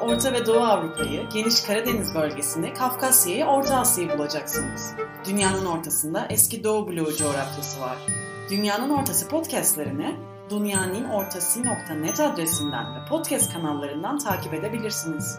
Orta ve Doğu Avrupa'yı, geniş Karadeniz bölgesinde Kafkasya'yı, Orta Asya'yı bulacaksınız. Dünyanın ortasında eski Doğu bloğu coğrafyası var. Dünyanın Ortası podcastlerini dünyaninnortası.net adresinden ve podcast kanallarından takip edebilirsiniz.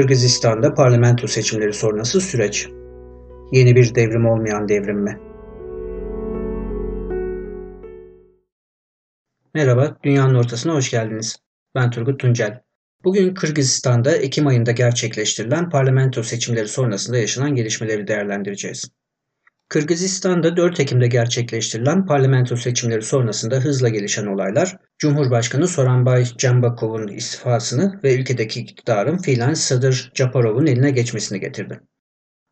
Kırgızistan'da parlamento seçimleri sonrası süreç. Yeni bir devrim olmayan devrim mi? Merhaba, Dünyanın Ortasına hoş geldiniz. Ben Turgut Tuncel. Bugün Kırgızistan'da Ekim ayında gerçekleştirilen parlamento seçimleri sonrasında yaşanan gelişmeleri değerlendireceğiz. Kırgızistan'da 4 Ekim'de gerçekleştirilen parlamento seçimleri sonrasında hızla gelişen olaylar, Cumhurbaşkanı Soranbay Jambakov'un istifasını ve ülkedeki iktidarın fiilen Sadır Japarov'un eline geçmesini getirdi.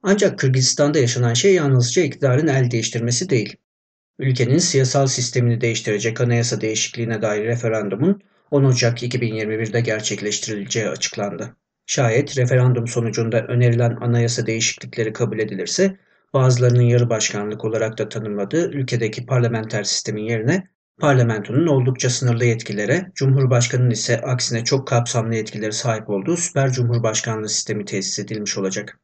Ancak Kırgızistan'da yaşanan şey yalnızca iktidarın el değiştirmesi değil. Ülkenin siyasal sistemini değiştirecek anayasa değişikliğine dair referandumun 10 Ocak 2021'de gerçekleştirileceği açıklandı. Şayet referandum sonucunda önerilen anayasa değişiklikleri kabul edilirse bazılarının yarı başkanlık olarak da tanımladığı ülkedeki parlamenter sistemin yerine parlamentonun oldukça sınırlı yetkilere, cumhurbaşkanının ise aksine çok kapsamlı yetkileri sahip olduğu süper cumhurbaşkanlığı sistemi tesis edilmiş olacak.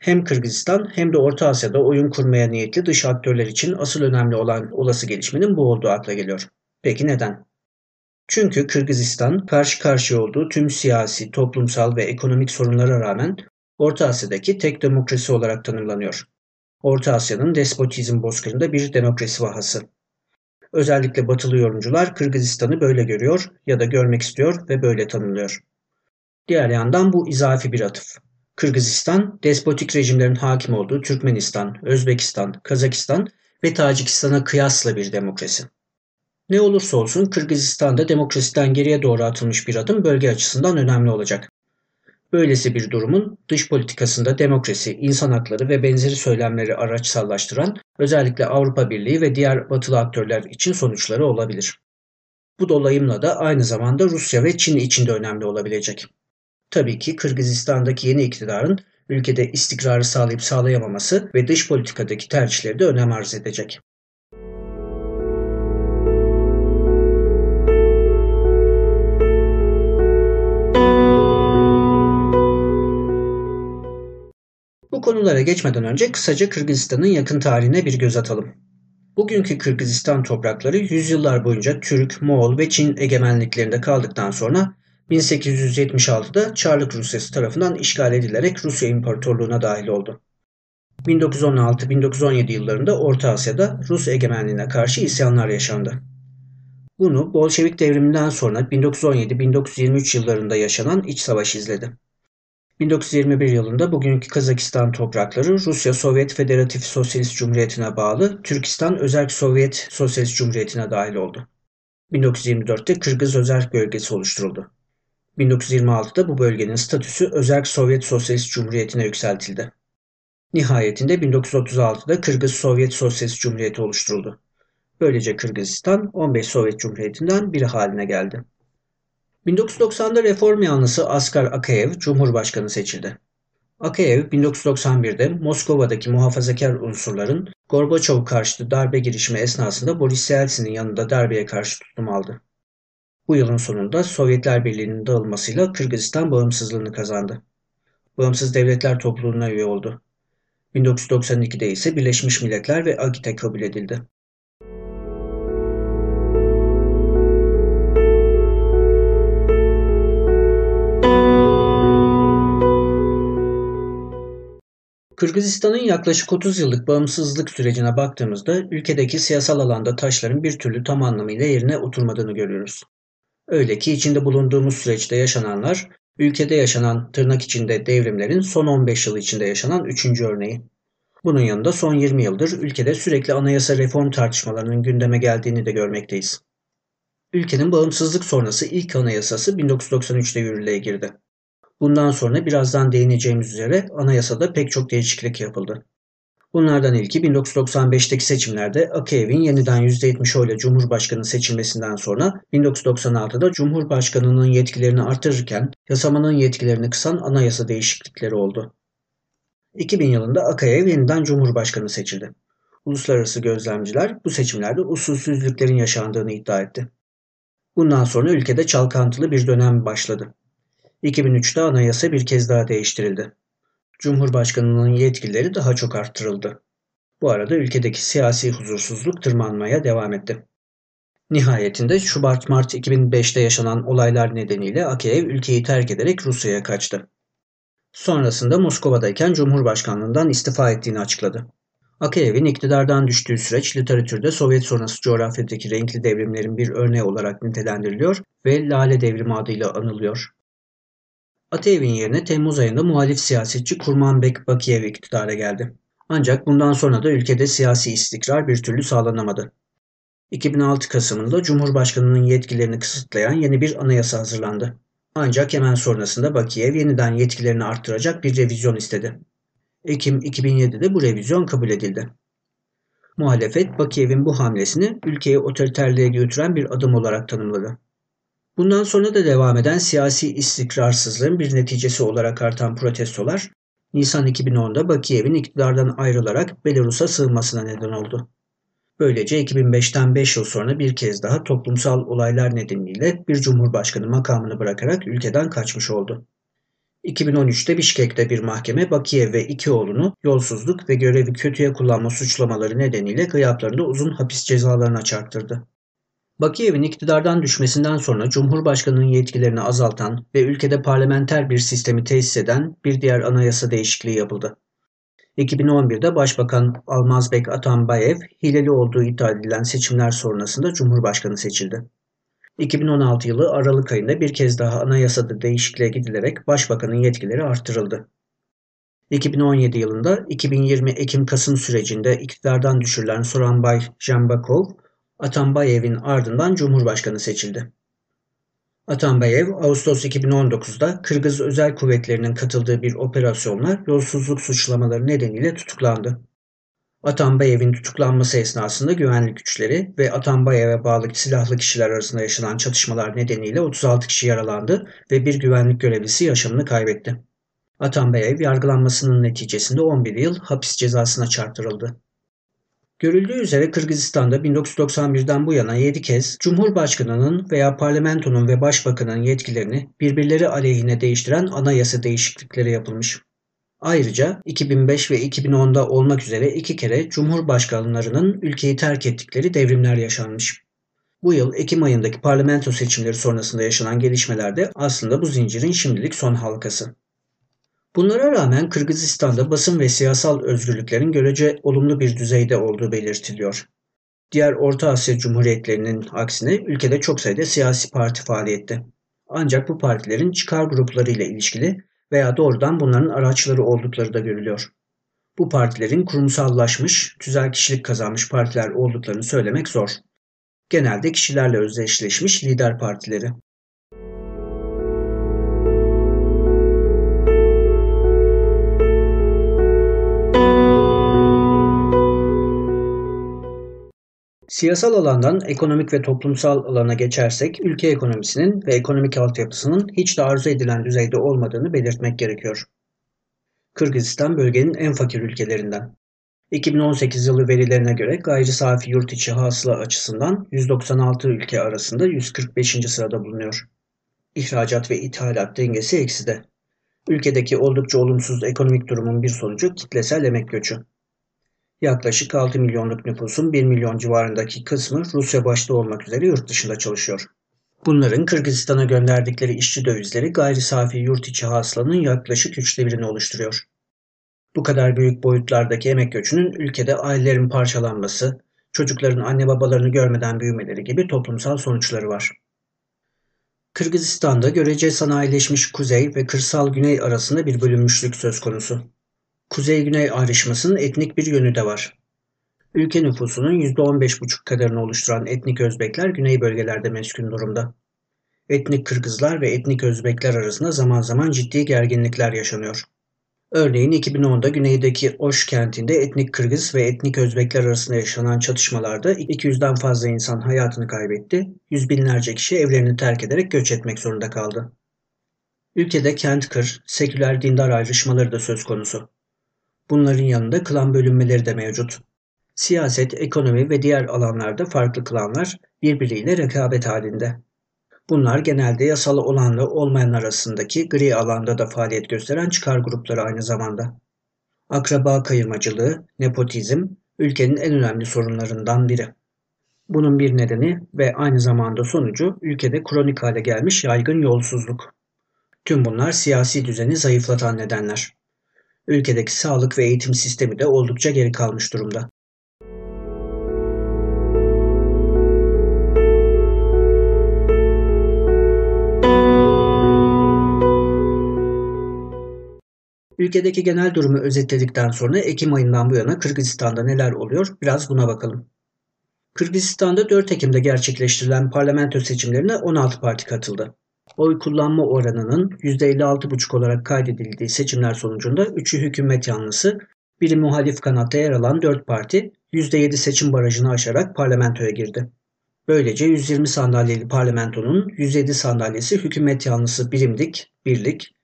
Hem Kırgızistan hem de Orta Asya'da oyun kurmaya niyetli dış aktörler için asıl önemli olan olası gelişmenin bu olduğu akla geliyor. Peki neden? Çünkü Kırgızistan karşı karşıya olduğu tüm siyasi, toplumsal ve ekonomik sorunlara rağmen Orta Asya'daki tek demokrasi olarak tanımlanıyor. Orta Asya'nın despotizm bozkırında bir demokrasi vahası. Özellikle batılı yorumcular Kırgızistan'ı böyle görüyor ya da görmek istiyor ve böyle tanımlıyor. Diğer yandan bu izafi bir atıf. Kırgızistan, despotik rejimlerin hakim olduğu Türkmenistan, Özbekistan, Kazakistan ve Tacikistan'a kıyasla bir demokrasi. Ne olursa olsun Kırgızistan'da demokrasiden geriye doğru atılmış bir adım bölge açısından önemli olacak. Böylesi bir durumun dış politikasında demokrasi, insan hakları ve benzeri söylemleri araçsallaştıran özellikle Avrupa Birliği ve diğer batılı aktörler için sonuçları olabilir. Bu dolayımla da aynı zamanda Rusya ve Çin için de önemli olabilecek. Tabii ki Kırgızistan'daki yeni iktidarın ülkede istikrarı sağlayıp sağlayamaması ve dış politikadaki tercihleri de önem arz edecek. Bu konulara geçmeden önce kısaca Kırgızistan'ın yakın tarihine bir göz atalım. Bugünkü Kırgızistan toprakları yüzyıllar boyunca Türk, Moğol ve Çin egemenliklerinde kaldıktan sonra 1876'da Çarlık Rusyası tarafından işgal edilerek Rusya İmparatorluğu'na dahil oldu. 1916-1917 yıllarında Orta Asya'da Rus egemenliğine karşı isyanlar yaşandı. Bunu Bolşevik devriminden sonra 1917-1923 yıllarında yaşanan iç savaş izledi. 1921 yılında bugünkü Kazakistan toprakları Rusya Sovyet Federatif Sosyalist Cumhuriyeti'ne bağlı Türkistan Özerk Sovyet Sosyalist Cumhuriyeti'ne dahil oldu. 1924'te Kırgız Özerk Bölgesi oluşturuldu. 1926'da bu bölgenin statüsü Özerk Sovyet Sosyalist Cumhuriyeti'ne yükseltildi. Nihayetinde 1936'da Kırgız Sovyet Sosyalist Cumhuriyeti oluşturuldu. Böylece Kırgızistan 15 Sovyet Cumhuriyeti'nden biri haline geldi. 1990'da reform yanlısı Askar Akayev Cumhurbaşkanı seçildi. Akayev 1991'de Moskova'daki muhafazakar unsurların Gorbaçov karşıtı darbe girişimi esnasında Boris Yeltsin'in yanında darbeye karşı tutum aldı. Bu yılın sonunda Sovyetler Birliği'nin dağılmasıyla Kırgızistan bağımsızlığını kazandı. Bağımsız Devletler Topluluğu'na üye oldu. 1992'de ise Birleşmiş Milletler ve AGİT'e kabul edildi. Kırgızistan'ın yaklaşık 30 yıllık bağımsızlık sürecine baktığımızda ülkedeki siyasal alanda taşların bir türlü tam anlamıyla yerine oturmadığını görüyoruz. Öyle ki içinde bulunduğumuz süreçte yaşananlar, ülkede yaşanan tırnak içinde devrimlerin son 15 yıl içinde yaşanan 3. örneği. Bunun yanında son 20 yıldır ülkede sürekli anayasa reform tartışmalarının gündeme geldiğini de görmekteyiz. Ülkenin bağımsızlık sonrası ilk anayasası 1993'te yürürlüğe girdi. Bundan sonra birazdan değineceğimiz üzere anayasada pek çok değişiklik yapıldı. Bunlardan ilki 1995'teki seçimlerde Akayev'in yeniden %70 oyla Cumhurbaşkanı seçilmesinden sonra 1996'da Cumhurbaşkanının yetkilerini artırırken yasamanın yetkilerini kısan anayasa değişiklikleri oldu. 2000 yılında Akayev yeniden Cumhurbaşkanı seçildi. Uluslararası gözlemciler bu seçimlerde usulsüzlüklerin yaşandığını iddia etti. Bundan sonra ülkede çalkantılı bir dönem başladı. 2003'te anayasa bir kez daha değiştirildi. Cumhurbaşkanının yetkileri daha çok arttırıldı. Bu arada ülkedeki siyasi huzursuzluk tırmanmaya devam etti. Nihayetinde Şubat-Mart 2005'te yaşanan olaylar nedeniyle Akayev ülkeyi terk ederek Rusya'ya kaçtı. Sonrasında Moskova'dayken Cumhurbaşkanlığından istifa ettiğini açıkladı. Akayev'in iktidardan düştüğü süreç literatürde Sovyet sonrası coğrafyadaki renkli devrimlerin bir örneği olarak nitelendiriliyor ve Lale Devrimi adıyla anılıyor. Atayev'in yerine Temmuz ayında muhalif siyasetçi Kurmanbek Bakiyev iktidara geldi. Ancak bundan sonra da ülkede siyasi istikrar bir türlü sağlanamadı. 2006 Kasım'ında Cumhurbaşkanı'nın yetkilerini kısıtlayan yeni bir anayasa hazırlandı. Ancak hemen sonrasında Bakiyev yeniden yetkilerini arttıracak bir revizyon istedi. Ekim 2007'de bu revizyon kabul edildi. Muhalefet Bakiyev'in bu hamlesini ülkeyi otoriterliğe götüren bir adım olarak tanımladı. Bundan sonra da devam eden siyasi istikrarsızlığın bir neticesi olarak artan protestolar, Nisan 2010'da Bakiyev'in iktidardan ayrılarak Belarus'a sığınmasına neden oldu. Böylece 2005'ten 5 yıl sonra bir kez daha toplumsal olaylar nedeniyle bir cumhurbaşkanı makamını bırakarak ülkeden kaçmış oldu. 2013'te Bişkek'te bir mahkeme Bakiyev ve iki oğlunu yolsuzluk ve görevi kötüye kullanma suçlamaları nedeniyle gıyaplarında uzun hapis cezalarına çarptırdı. Bakiyev'in iktidardan düşmesinden sonra Cumhurbaşkanı'nın yetkilerini azaltan ve ülkede parlamenter bir sistemi tesis eden bir diğer anayasa değişikliği yapıldı. 2011'de Başbakan Almazbek Atambayev hileli olduğu iddia edilen seçimler sonrasında Cumhurbaşkanı seçildi. 2016 yılı Aralık ayında bir kez daha anayasada değişikliğe gidilerek Başbakanın yetkileri arttırıldı. 2017 yılında 2020 Ekim-Kasım sürecinde iktidardan düşürülen Soranbay Jambakov, Atambayev'in ardından Cumhurbaşkanı seçildi. Atambayev, Ağustos 2019'da Kırgız Özel Kuvvetleri'nin katıldığı bir operasyonla yolsuzluk suçlamaları nedeniyle tutuklandı. Atambayev'in tutuklanması esnasında güvenlik güçleri ve Atambayev'e bağlı silahlı kişiler arasında yaşanan çatışmalar nedeniyle 36 kişi yaralandı ve bir güvenlik görevlisi yaşamını kaybetti. Atambayev yargılanmasının neticesinde 11 yıl hapis cezasına çarptırıldı. Görüldüğü üzere Kırgızistan'da 1991'den bu yana 7 kez Cumhurbaşkanı'nın veya parlamentonun ve başbakanın yetkilerini birbirleri aleyhine değiştiren anayasa değişiklikleri yapılmış. Ayrıca 2005 ve 2010'da olmak üzere iki kere Cumhurbaşkanlarının ülkeyi terk ettikleri devrimler yaşanmış. Bu yıl Ekim ayındaki parlamento seçimleri sonrasında yaşanan gelişmeler de aslında bu zincirin şimdilik son halkası. Bunlara rağmen Kırgızistan'da basın ve siyasal özgürlüklerin görece olumlu bir düzeyde olduğu belirtiliyor. Diğer Orta Asya Cumhuriyetlerinin aksine ülkede çok sayıda siyasi parti faaliyette. Ancak bu partilerin çıkar gruplarıyla ilişkili veya doğrudan bunların araçları oldukları da görülüyor. Bu partilerin kurumsallaşmış, tüzel kişilik kazanmış partiler olduklarını söylemek zor. Genelde kişilerle özdeşleşmiş lider partileri. Siyasal alandan ekonomik ve toplumsal alana geçersek ülke ekonomisinin ve ekonomik altyapısının hiç de arzu edilen düzeyde olmadığını belirtmek gerekiyor. Kırgızistan bölgenin en fakir ülkelerinden. 2018 yılı verilerine göre gayri safi yurt içi hasıla açısından 196 ülke arasında 145. sırada bulunuyor. İhracat ve ithalat dengesi ekside. Ülkedeki oldukça olumsuz ekonomik durumun bir sonucu kitlesel emek göçü. Yaklaşık 6 milyonluk nüfusun 1 milyon civarındaki kısmı Rusya başta olmak üzere yurt dışında çalışıyor. Bunların Kırgızistan'a gönderdikleri işçi dövizleri gayri safi yurt içi hasılanın yaklaşık üçte birini oluşturuyor. Bu kadar büyük boyutlardaki emek göçünün ülkede ailelerin parçalanması, çocukların anne babalarını görmeden büyümeleri gibi toplumsal sonuçları var. Kırgızistan'da görece sanayileşmiş kuzey ve kırsal güney arasında bir bölünmüşlük söz konusu. Kuzey-Güney ayrışmasının etnik bir yönü de var. Ülke nüfusunun %15,5 kadarını oluşturan etnik Özbekler güney bölgelerde meskun durumda. Etnik Kırgızlar ve etnik Özbekler arasında zaman zaman ciddi gerginlikler yaşanıyor. Örneğin 2010'da güneydeki Oş kentinde etnik Kırgız ve etnik Özbekler arasında yaşanan çatışmalarda 200'den fazla insan hayatını kaybetti, yüz binlerce kişi evlerini terk ederek göç etmek zorunda kaldı. Ülkede kent-kır, seküler dindar ayrışmaları da söz konusu. Bunların yanında klan bölünmeleri de mevcut. Siyaset, ekonomi ve diğer alanlarda farklı klanlar birbiriyle rekabet halinde. Bunlar genelde yasal olanla olmayan arasındaki gri alanda da faaliyet gösteren çıkar grupları aynı zamanda. Akraba kayırmacılığı, nepotizm ülkenin en önemli sorunlarından biri. Bunun bir nedeni ve aynı zamanda sonucu ülkede kronik hale gelmiş yaygın yolsuzluk. Tüm bunlar siyasi düzeni zayıflatan nedenler. Ülkedeki sağlık ve eğitim sistemi de oldukça geri kalmış durumda. Ülkedeki genel durumu özetledikten sonra Ekim ayından bu yana Kırgızistan'da neler oluyor biraz buna bakalım. Kırgızistan'da 4 Ekim'de gerçekleştirilen parlamento seçimlerine 16 parti katıldı. Oy kullanma oranının %56,5 olarak kaydedildiği seçimler sonucunda 3'ü hükümet yanlısı, biri muhalif kanatta yer alan 4 parti %7 seçim barajını aşarak parlamentoya girdi. Böylece 120 sandalyeli parlamentonun 107 sandalyesi hükümet yanlısı Birimdik, Birlik,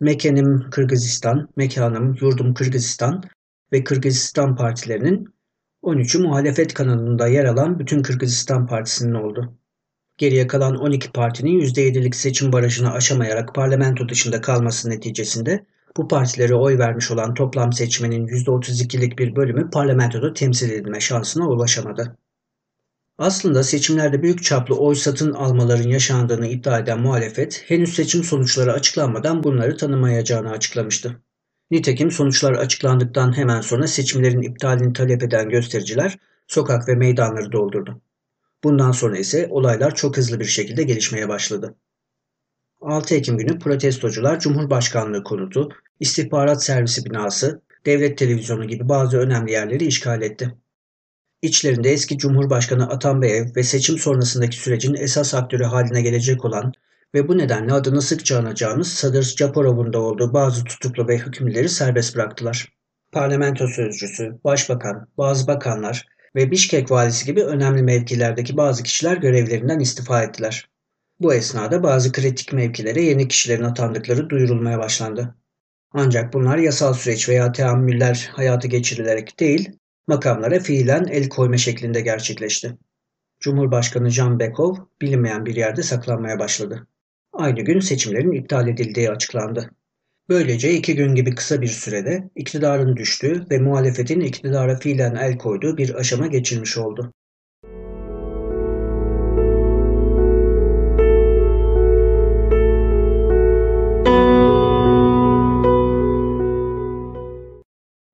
Mekenim Kırgızistan, Mekanım Yurdum Kırgızistan ve Kırgızistan partilerinin 13'ü muhalefet kanalında yer alan bütün Kırgızistan Partisi'nin oldu. Geriye kalan 12 partinin %7'lik seçim barajını aşamayarak parlamento dışında kalması neticesinde bu partilere oy vermiş olan toplam seçmenin %32'lik bir bölümü parlamentoda temsil edilme şansına ulaşamadı. Aslında seçimlerde büyük çaplı oy satın almaların yaşandığını iddia eden muhalefet henüz seçim sonuçları açıklanmadan bunları tanımayacağını açıklamıştı. Nitekim sonuçlar açıklandıktan hemen sonra seçimlerin iptalini talep eden göstericiler sokak ve meydanları doldurdu. Bundan sonra ise olaylar çok hızlı bir şekilde gelişmeye başladı. 6 Ekim günü protestocular Cumhurbaşkanlığı konutu, istihbarat servisi binası, devlet televizyonu gibi bazı önemli yerleri işgal etti. İçlerinde eski Cumhurbaşkanı Atambayev ve seçim sonrasındaki sürecin esas aktörü haline gelecek olan ve bu nedenle adını sıkça anacağımız Sadır Japarov'un da olduğu bazı tutuklu ve hükümlüleri serbest bıraktılar. Parlamento sözcüsü, başbakan, bazı bakanlar ve Bişkek valisi gibi önemli mevkilerdeki bazı kişiler görevlerinden istifa ettiler. Bu esnada bazı kritik mevkilere yeni kişilerin atandıkları duyurulmaya başlandı. Ancak bunlar yasal süreç veya teamüller hayatı geçirilerek değil, makamlara fiilen el koyma şeklinde gerçekleşti. Cumhurbaşkanı Can Bekov bilinmeyen bir yerde saklanmaya başladı. Aynı gün seçimlerin iptal edildiği açıklandı. Böylece iki gün gibi kısa bir sürede iktidarın düştüğü ve muhalefetin iktidara fiilen el koyduğu bir aşama geçilmiş oldu.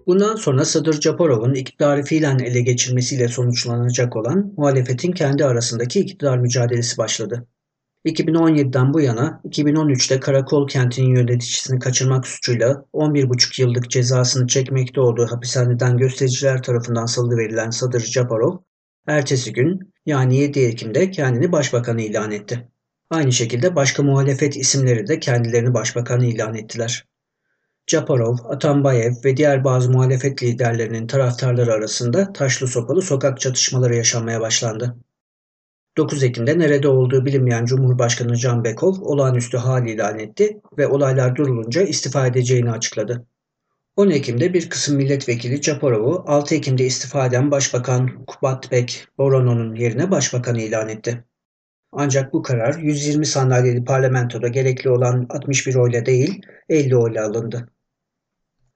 Bundan sonra Sadır Japarov'un iktidarı fiilen ele geçirmesiyle sonuçlanacak olan muhalefetin kendi arasındaki iktidar mücadelesi başladı. 2017'den bu yana 2013'te Karakol kentinin yöneticisini kaçırmak suçuyla 11,5 yıllık cezasını çekmekte olduğu hapishaneden göstericiler tarafından salıverilen Sadır Japarov, ertesi gün yani 7 Ekim'de kendini başbakan ilan etti. Aynı şekilde başka muhalefet isimleri de kendilerini başbakan ilan ettiler. Japarov, Atambayev ve diğer bazı muhalefet liderlerinin taraftarları arasında taşlı sopalı sokak çatışmaları yaşanmaya başlandı. 9 Ekim'de nerede olduğu bilinmeyen Cumhurbaşkanı Can Bekov olağanüstü hal ilan etti ve olaylar durulunca istifa edeceğini açıkladı. 10 Ekim'de bir kısım milletvekili Japarov'u 6 Ekim'de istifa eden Başbakan Kubatbek Borono'nun yerine başbakan ilan etti. Ancak bu karar 120 sandalyeli parlamentoda gerekli olan 61 oyla değil 50 oyla alındı.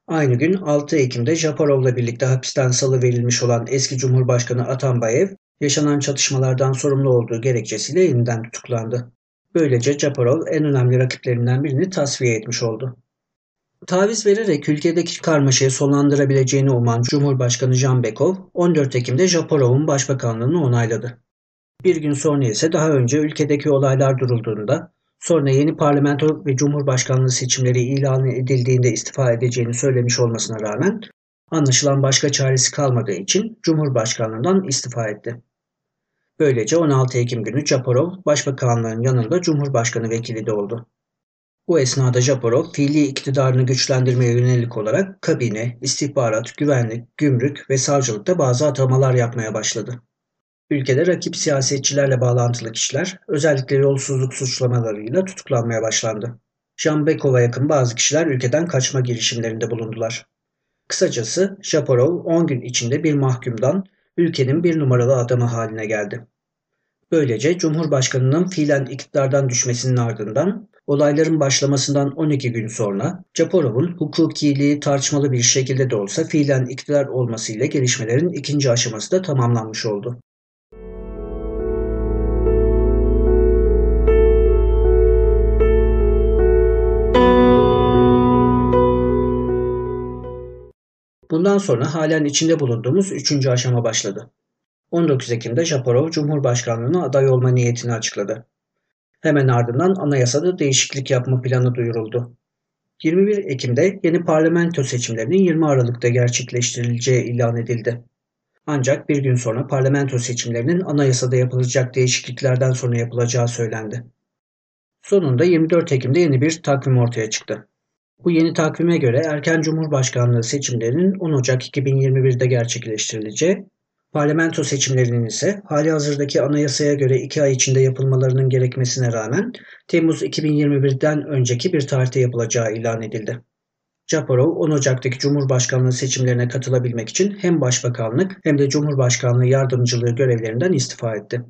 Aynı gün 6 Ekim'de Japarov'la birlikte hapisten salı verilmiş olan eski Cumhurbaşkanı Atambayev, yaşanan çatışmalardan sorumlu olduğu gerekçesiyle yeniden tutuklandı. Böylece Japarov en önemli rakiplerinden birini tasfiye etmiş oldu. Taviz vererek ülkedeki karmaşayı sonlandırabileceğini uman Cumhurbaşkanı Jan Bekov, 14 Ekim'de Japarov'un başbakanlığını onayladı. Bir gün sonra ise daha önce ülkedeki olaylar durulduğunda, sonra yeni parlamento ve cumhurbaşkanlığı seçimleri ilan edildiğinde istifa edeceğini söylemiş olmasına rağmen anlaşılan başka çaresi kalmadığı için cumhurbaşkanlığından istifa etti. Böylece 16 Ekim günü Japarov başbakanlığın yanında cumhurbaşkanı vekili de oldu. Bu esnada Japarov fiili iktidarını güçlendirmeye yönelik olarak kabine, istihbarat, güvenlik, gümrük ve savcılıkta bazı atamalar yapmaya başladı. Ülkede rakip siyasetçilerle bağlantılı kişiler özellikle yolsuzluk suçlamalarıyla tutuklanmaya başlandı. Jambekov'a yakın bazı kişiler ülkeden kaçma girişimlerinde bulundular. Kısacası Japarov 10 gün içinde bir mahkumdan ülkenin bir numaralı adamı haline geldi. Böylece Cumhurbaşkanı'nın fiilen iktidardan düşmesinin ardından olayların başlamasından 12 gün sonra Japarov'un hukukiliği tartışmalı bir şekilde de olsa fiilen iktidar olmasıyla gelişmelerin ikinci aşaması da tamamlanmış oldu. Bundan sonra halen içinde bulunduğumuz üçüncü aşama başladı. 19 Ekim'de Japarov Cumhurbaşkanlığına aday olma niyetini açıkladı. Hemen ardından anayasada değişiklik yapma planı duyuruldu. 21 Ekim'de yeni parlamento seçimlerinin 20 Aralık'ta gerçekleştirileceği ilan edildi. Ancak bir gün sonra parlamento seçimlerinin anayasada yapılacak değişikliklerden sonra yapılacağı söylendi. Sonunda 24 Ekim'de yeni bir takvim ortaya çıktı. Bu yeni takvime göre erken cumhurbaşkanlığı seçimlerinin 10 Ocak 2021'de gerçekleştirileceği, parlamento seçimlerinin ise hali hazırdaki anayasaya göre 2 ay içinde yapılmalarının gerekmesine rağmen Temmuz 2021'den önceki bir tarihte yapılacağı ilan edildi. Japarov 10 Ocak'taki Cumhurbaşkanlığı seçimlerine katılabilmek için hem Başbakanlık hem de Cumhurbaşkanlığı yardımcılığı görevlerinden istifa etti.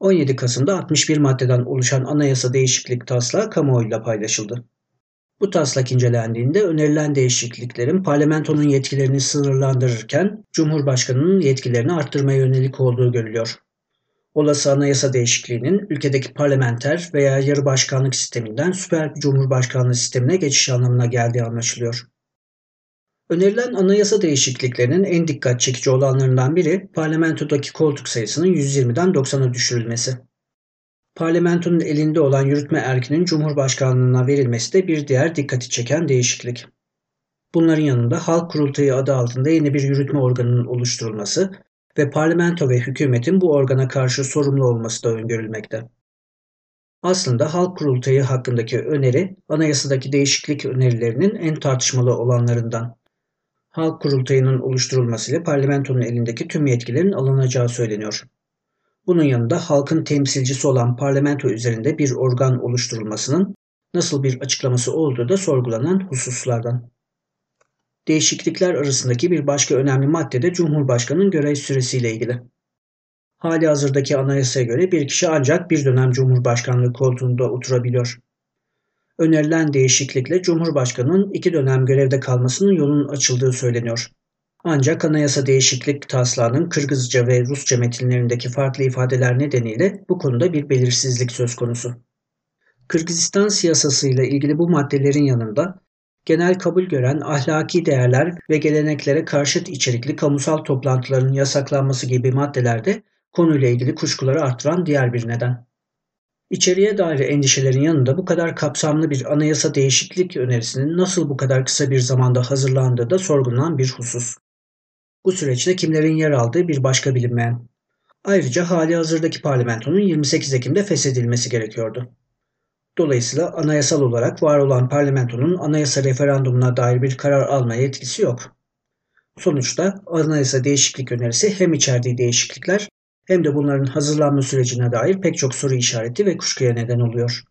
17 Kasım'da 61 maddeden oluşan anayasa değişiklik taslağı kamuoyuyla paylaşıldı. Bu taslak incelendiğinde önerilen değişikliklerin parlamentonun yetkilerini sınırlandırırken Cumhurbaşkanı'nın yetkilerini arttırmaya yönelik olduğu görülüyor. Olası anayasa değişikliğinin ülkedeki parlamenter veya yarı başkanlık sisteminden süper cumhurbaşkanlığı sistemine geçiş anlamına geldiği anlaşılıyor. Önerilen anayasa değişikliklerinin en dikkat çekici olanlarından biri parlamentodaki koltuk sayısının 120'den 90'a düşürülmesi. Parlamentonun elinde olan yürütme erkinin Cumhurbaşkanlığına verilmesi de bir diğer dikkati çeken değişiklik. Bunların yanında Halk Kurultayı adı altında yeni bir yürütme organının oluşturulması ve parlamento ve hükümetin bu organa karşı sorumlu olması da öngörülmekte. Aslında Halk Kurultayı hakkındaki öneri anayasadaki değişiklik önerilerinin en tartışmalı olanlarından. Halk Kurultayı'nın oluşturulmasıyla parlamentonun elindeki tüm yetkilerin alınacağı söyleniyor. Bunun yanında halkın temsilcisi olan parlamento üzerinde bir organ oluşturulmasının nasıl bir açıklaması olduğu da sorgulanan hususlardan. Değişiklikler arasındaki bir başka önemli madde de Cumhurbaşkanı'nın görev süresiyle ilgili. Hali hazırdaki anayasaya göre bir kişi ancak bir dönem Cumhurbaşkanlığı koltuğunda oturabiliyor. Önerilen değişiklikle Cumhurbaşkanı'nın iki dönem görevde kalmasının yolunun açıldığı söyleniyor. Ancak anayasa değişiklik taslağının Kırgızca ve Rusça metinlerindeki farklı ifadeler nedeniyle bu konuda bir belirsizlik söz konusu. Kırgızistan siyasasıyla ilgili bu maddelerin yanında genel kabul gören ahlaki değerler ve geleneklere karşıt içerikli kamusal toplantıların yasaklanması gibi maddelerde konuyla ilgili kuşkuları arttıran diğer bir neden. İçeriye dair endişelerin yanında bu kadar kapsamlı bir anayasa değişiklik önerisinin nasıl bu kadar kısa bir zamanda hazırlandığı da sorgulanan bir husus. Bu süreçte kimlerin yer aldığı bir başka bilinmeyen. Ayrıca hali hazırdaki parlamentonun 28 Ekim'de feshedilmesi gerekiyordu. Dolayısıyla anayasal olarak var olan parlamentonun anayasa referandumuna dair bir karar alma yetkisi yok. Sonuçta anayasa değişiklik önerisi hem içerdiği değişiklikler hem de bunların hazırlanma sürecine dair pek çok soru işareti ve kuşkuya neden oluyor.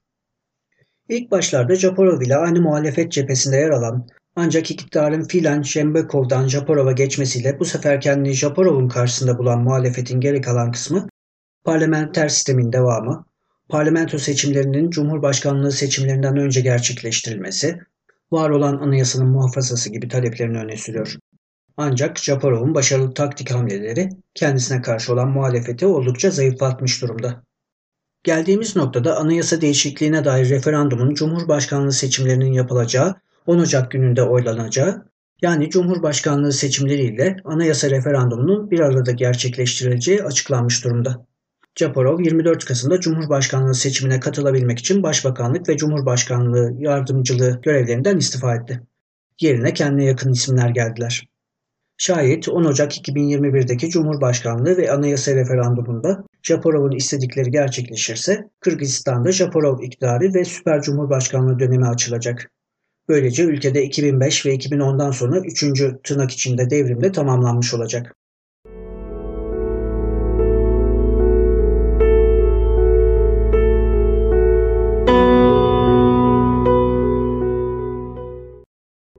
İlk başlarda Japarov ile aynı muhalefet cephesinde yer alan ancak iktidarın fiilen Şembekov'dan Japarov'a geçmesiyle bu sefer kendini Japarov'un karşısında bulan muhalefetin geri kalan kısmı parlamenter sistemin devamı, parlamento seçimlerinin cumhurbaşkanlığı seçimlerinden önce gerçekleştirilmesi, var olan anayasanın muhafazası gibi taleplerini öne sürüyor. Ancak Japarov'un başarılı taktik hamleleri kendisine karşı olan muhalefeti oldukça zayıflatmış durumda. Geldiğimiz noktada anayasa değişikliğine dair referandumun Cumhurbaşkanlığı seçimlerinin yapılacağı 10 Ocak gününde oylanacağı yani Cumhurbaşkanlığı seçimleriyle anayasa referandumunun bir arada gerçekleştirileceği açıklanmış durumda. Japarov 24 Kasım'da Cumhurbaşkanlığı seçimine katılabilmek için Başbakanlık ve Cumhurbaşkanlığı yardımcılığı görevlerinden istifa etti. Yerine kendine yakın isimler geldiler. Şayet 10 Ocak 2021'deki Cumhurbaşkanlığı ve anayasa referandumunda Japarov'un istedikleri gerçekleşirse Kırgızistan'da Japarov iktidarı ve süper cumhurbaşkanlığı dönemi açılacak. Böylece ülkede 2005 ve 2010'dan sonra 3. tırnak içinde devrimde tamamlanmış olacak.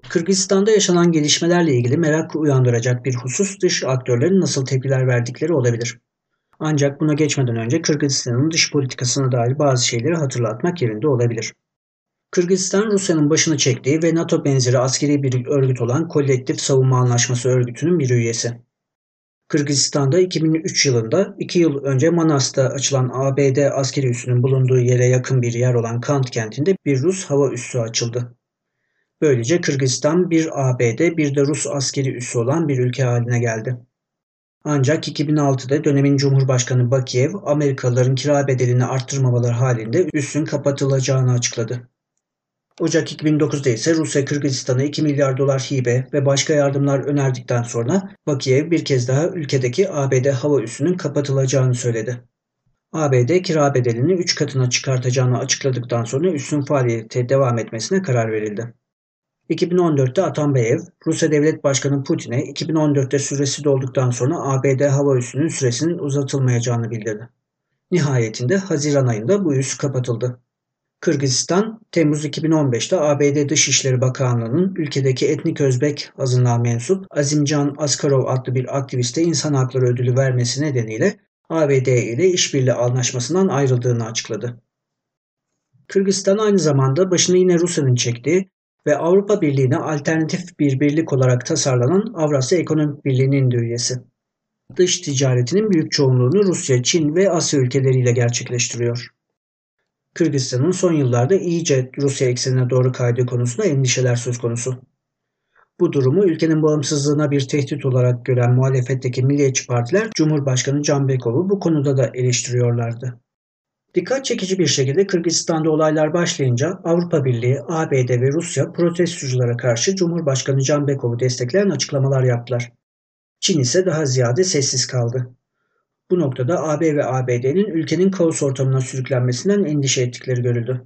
Kırgızistan'da yaşanan gelişmelerle ilgili merak uyandıracak bir husus dış aktörlerin nasıl tepkiler verdikleri olabilir. Ancak buna geçmeden önce Kırgızistan'ın dış politikasına dair bazı şeyleri hatırlatmak yerinde olabilir. Kırgızistan, Rusya'nın başını çektiği ve NATO benzeri askeri bir örgüt olan Kolektif Savunma Anlaşması örgütünün bir üyesi. Kırgızistan'da 2003 yılında 2 yıl önce Manas'ta açılan ABD askeri üssünün bulunduğu yere yakın bir yer olan Kant kentinde bir Rus hava üssü açıldı. Böylece Kırgızistan bir ABD bir de Rus askeri üssü olan bir ülke haline geldi. Ancak 2006'da dönemin Cumhurbaşkanı Bakiyev Amerikalıların kira bedelini arttırmamaları halinde üssün kapatılacağını açıkladı. Ocak 2009'da ise Rusya Kırgızistan'a 2 milyar dolar hibe ve başka yardımlar önerdikten sonra Bakiyev bir kez daha ülkedeki ABD hava üssünün kapatılacağını söyledi. ABD kira bedelini 3 katına çıkartacağını açıkladıktan sonra üssün faaliyete devam etmesine karar verildi. 2014'te Atambayev, Rusya Devlet Başkanı Putin'e 2014'te süresi dolduktan sonra ABD hava üssünün süresinin uzatılmayacağını bildirdi. Nihayetinde Haziran ayında bu üs kapatıldı. Kırgızistan, Temmuz 2015'te ABD Dışişleri Bakanlığı'nın ülkedeki etnik Özbek azınlığa mensup Azimcan Askarov adlı bir aktiviste insan hakları ödülü vermesi nedeniyle ABD ile işbirliği anlaşmasından ayrıldığını açıkladı. Kırgızistan aynı zamanda başını yine Rusya'nın çektiği ve Avrupa Birliği'ne alternatif bir birlik olarak tasarlanan Avrasya Ekonomik Birliği'nin de üyesi. Dış ticaretinin büyük çoğunluğunu Rusya, Çin ve Asya ülkeleriyle gerçekleştiriyor. Kırgızistan'ın son yıllarda iyice Rusya eksenine doğru kaydığı konusunda endişeler söz konusu. Bu durumu ülkenin bağımsızlığına bir tehdit olarak gören muhalefetteki milliyetçi partiler Cumhurbaşkanı Canbekov'u bu konuda da eleştiriyorlardı. Dikkat çekici bir şekilde Kırgızistan'da olaylar başlayınca Avrupa Birliği, ABD ve Rusya protestoculara karşı Cumhurbaşkanı Canbekov'u destekleyen açıklamalar yaptılar. Çin ise daha ziyade sessiz kaldı. Bu noktada AB ve ABD'nin ülkenin kaos ortamına sürüklenmesinden endişe ettikleri görüldü.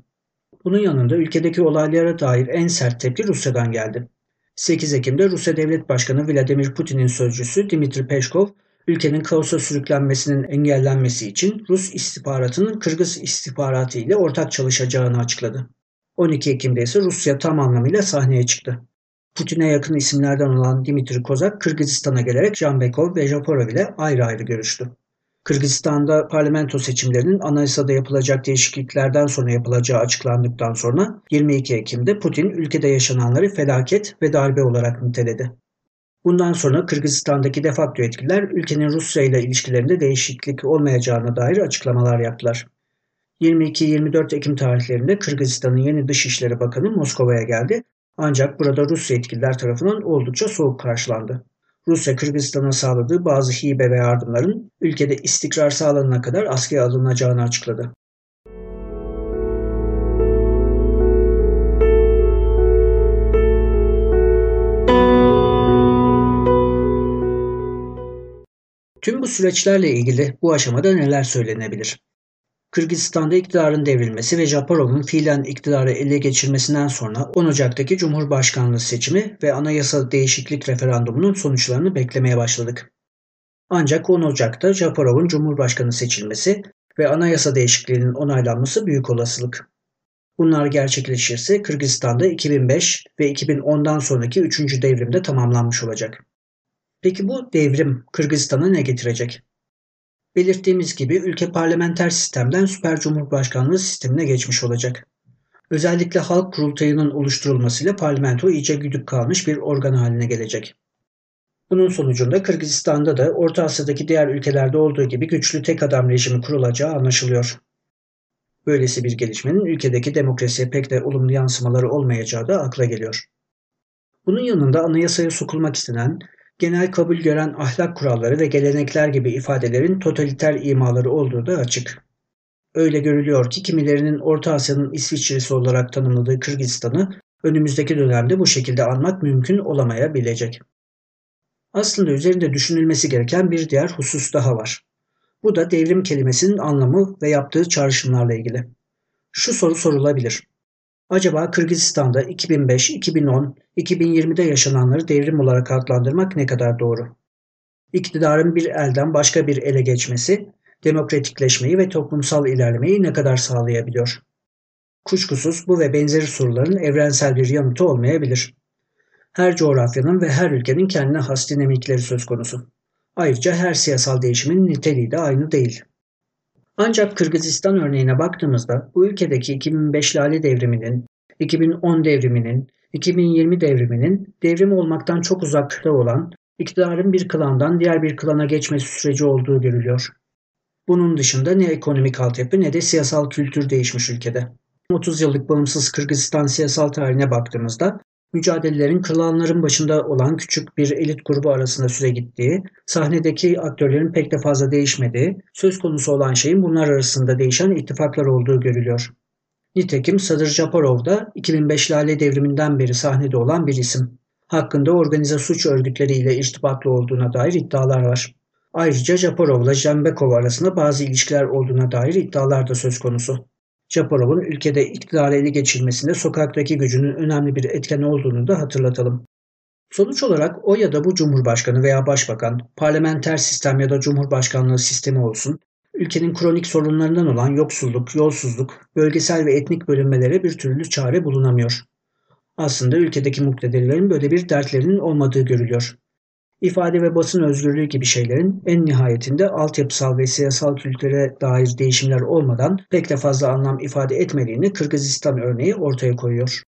Bunun yanında ülkedeki olaylara dair en sert tepki Rusya'dan geldi. 8 Ekim'de Rusya Devlet Başkanı Vladimir Putin'in sözcüsü Dimitri Peşkov, ülkenin kaosa sürüklenmesinin engellenmesi için Rus istihbaratının Kırgız istihbaratı ile ortak çalışacağını açıkladı. 12 Ekim'de ise Rusya tam anlamıyla sahneye çıktı. Putin'e yakın isimlerden olan Dimitri Kozak, Kırgızistan'a gelerek Canbekov ve Japorov ile ayrı ayrı görüştü. Kırgızistan'da parlamento seçimlerinin anayasada yapılacak değişikliklerden sonra yapılacağı açıklandıktan sonra 22 Ekim'de Putin ülkede yaşananları felaket ve darbe olarak niteledi. Bundan sonra Kırgızistan'daki defakto yetkililer ülkenin Rusya ile ilişkilerinde değişiklik olmayacağına dair açıklamalar yaptılar. 22-24 Ekim tarihlerinde Kırgızistan'ın yeni Dışişleri Bakanı Moskova'ya geldi ancak burada Rusya yetkililer tarafından oldukça soğuk karşılandı. Rusya Kırgızistan'a sağladığı bazı hibe ve yardımların ülkede istikrar sağlanana kadar askıya alınacağını açıkladı. Tüm bu süreçlerle ilgili bu aşamada neler söylenebilir? Kırgızistan'da iktidarın devrilmesi ve Japarov'un fiilen iktidarı ele geçirmesinden sonra 10 Ocak'taki Cumhurbaşkanlığı seçimi ve anayasa değişiklik referandumunun sonuçlarını beklemeye başladık. Ancak 10 Ocak'ta Japarov'un Cumhurbaşkanı seçilmesi ve anayasa değişikliğinin onaylanması büyük olasılık. Bunlar gerçekleşirse Kırgızistan'da 2005 ve 2010'dan sonraki 3. devrimde tamamlanmış olacak. Peki bu devrim Kırgızistan'a ne getirecek? Belirttiğimiz gibi ülke parlamenter sistemden süper cumhurbaşkanlığı sistemine geçmiş olacak. Özellikle halk kurultayının oluşturulmasıyla parlamento iyice güdük kalmış bir organ haline gelecek. Bunun sonucunda Kırgızistan'da da Orta Asya'daki diğer ülkelerde olduğu gibi güçlü tek adam rejimi kurulacağı anlaşılıyor. Böylesi bir gelişmenin ülkedeki demokrasiye pek de olumlu yansımaları olmayacağı da akla geliyor. Bunun yanında anayasaya sokulmak istenen genel kabul gören ahlak kuralları ve gelenekler gibi ifadelerin totaliter imaları olduğu da açık. Öyle görülüyor ki kimilerinin Orta Asya'nın İsviçre'si olarak tanımladığı Kırgızistan'ı önümüzdeki dönemde bu şekilde anmak mümkün olamayabilecek. Aslında üzerinde düşünülmesi gereken bir diğer husus daha var. Bu da devrim kelimesinin anlamı ve yaptığı çağrışımlarla ilgili. Şu soru sorulabilir. Acaba Kırgızistan'da 2005, 2010, 2020'de yaşananları devrim olarak adlandırmak ne kadar doğru? İktidarın bir elden başka bir ele geçmesi, demokratikleşmeyi ve toplumsal ilerlemeyi ne kadar sağlayabiliyor? Kuşkusuz bu ve benzeri soruların evrensel bir yanıtı olmayabilir. Her coğrafyanın ve her ülkenin kendine has dinamikleri söz konusu. Ayrıca her siyasal değişimin niteliği de aynı değil. Ancak Kırgızistan örneğine baktığımızda bu ülkedeki 2005 Lale devriminin, 2010 devriminin, 2020 devriminin devrim olmaktan çok uzakta olan iktidarın bir klandan diğer bir klana geçmesi süreci olduğu görülüyor. Bunun dışında ne ekonomik altyapı ne de siyasal kültür değişmiş ülkede. 30 yıllık bağımsız Kırgızistan siyasal tarihine baktığımızda mücadelelerin klanların başında olan küçük bir elit grubu arasında süre gittiği, sahnedeki aktörlerin pek de fazla değişmediği, söz konusu olan şeyin bunlar arasında değişen ittifaklar olduğu görülüyor. Nitekim Sadır Japarov da 2005 Lale devriminden beri sahnede olan bir isim. Hakkında organize suç örgütleriyle irtibatlı olduğuna dair iddialar var. Ayrıca Japarov ile Jembekov arasında bazı ilişkiler olduğuna dair iddialar da söz konusu. Japarov'un ülkede iktidarı ele geçirmesinde sokaktaki gücünün önemli bir etken olduğunu da hatırlatalım. Sonuç olarak o ya da bu cumhurbaşkanı veya başbakan, parlamenter sistem ya da cumhurbaşkanlığı sistemi olsun, ülkenin kronik sorunlarından olan yoksulluk, yolsuzluk, bölgesel ve etnik bölünmelere bir türlü çare bulunamıyor. Aslında ülkedeki muktedirlerin böyle bir dertlerinin olmadığı görülüyor. İfade ve basın özgürlüğü gibi şeylerin en nihayetinde altyapısal ve siyasal kültüre dair değişimler olmadan pek de fazla anlam ifade etmediğini Kırgızistan örneği ortaya koyuyor.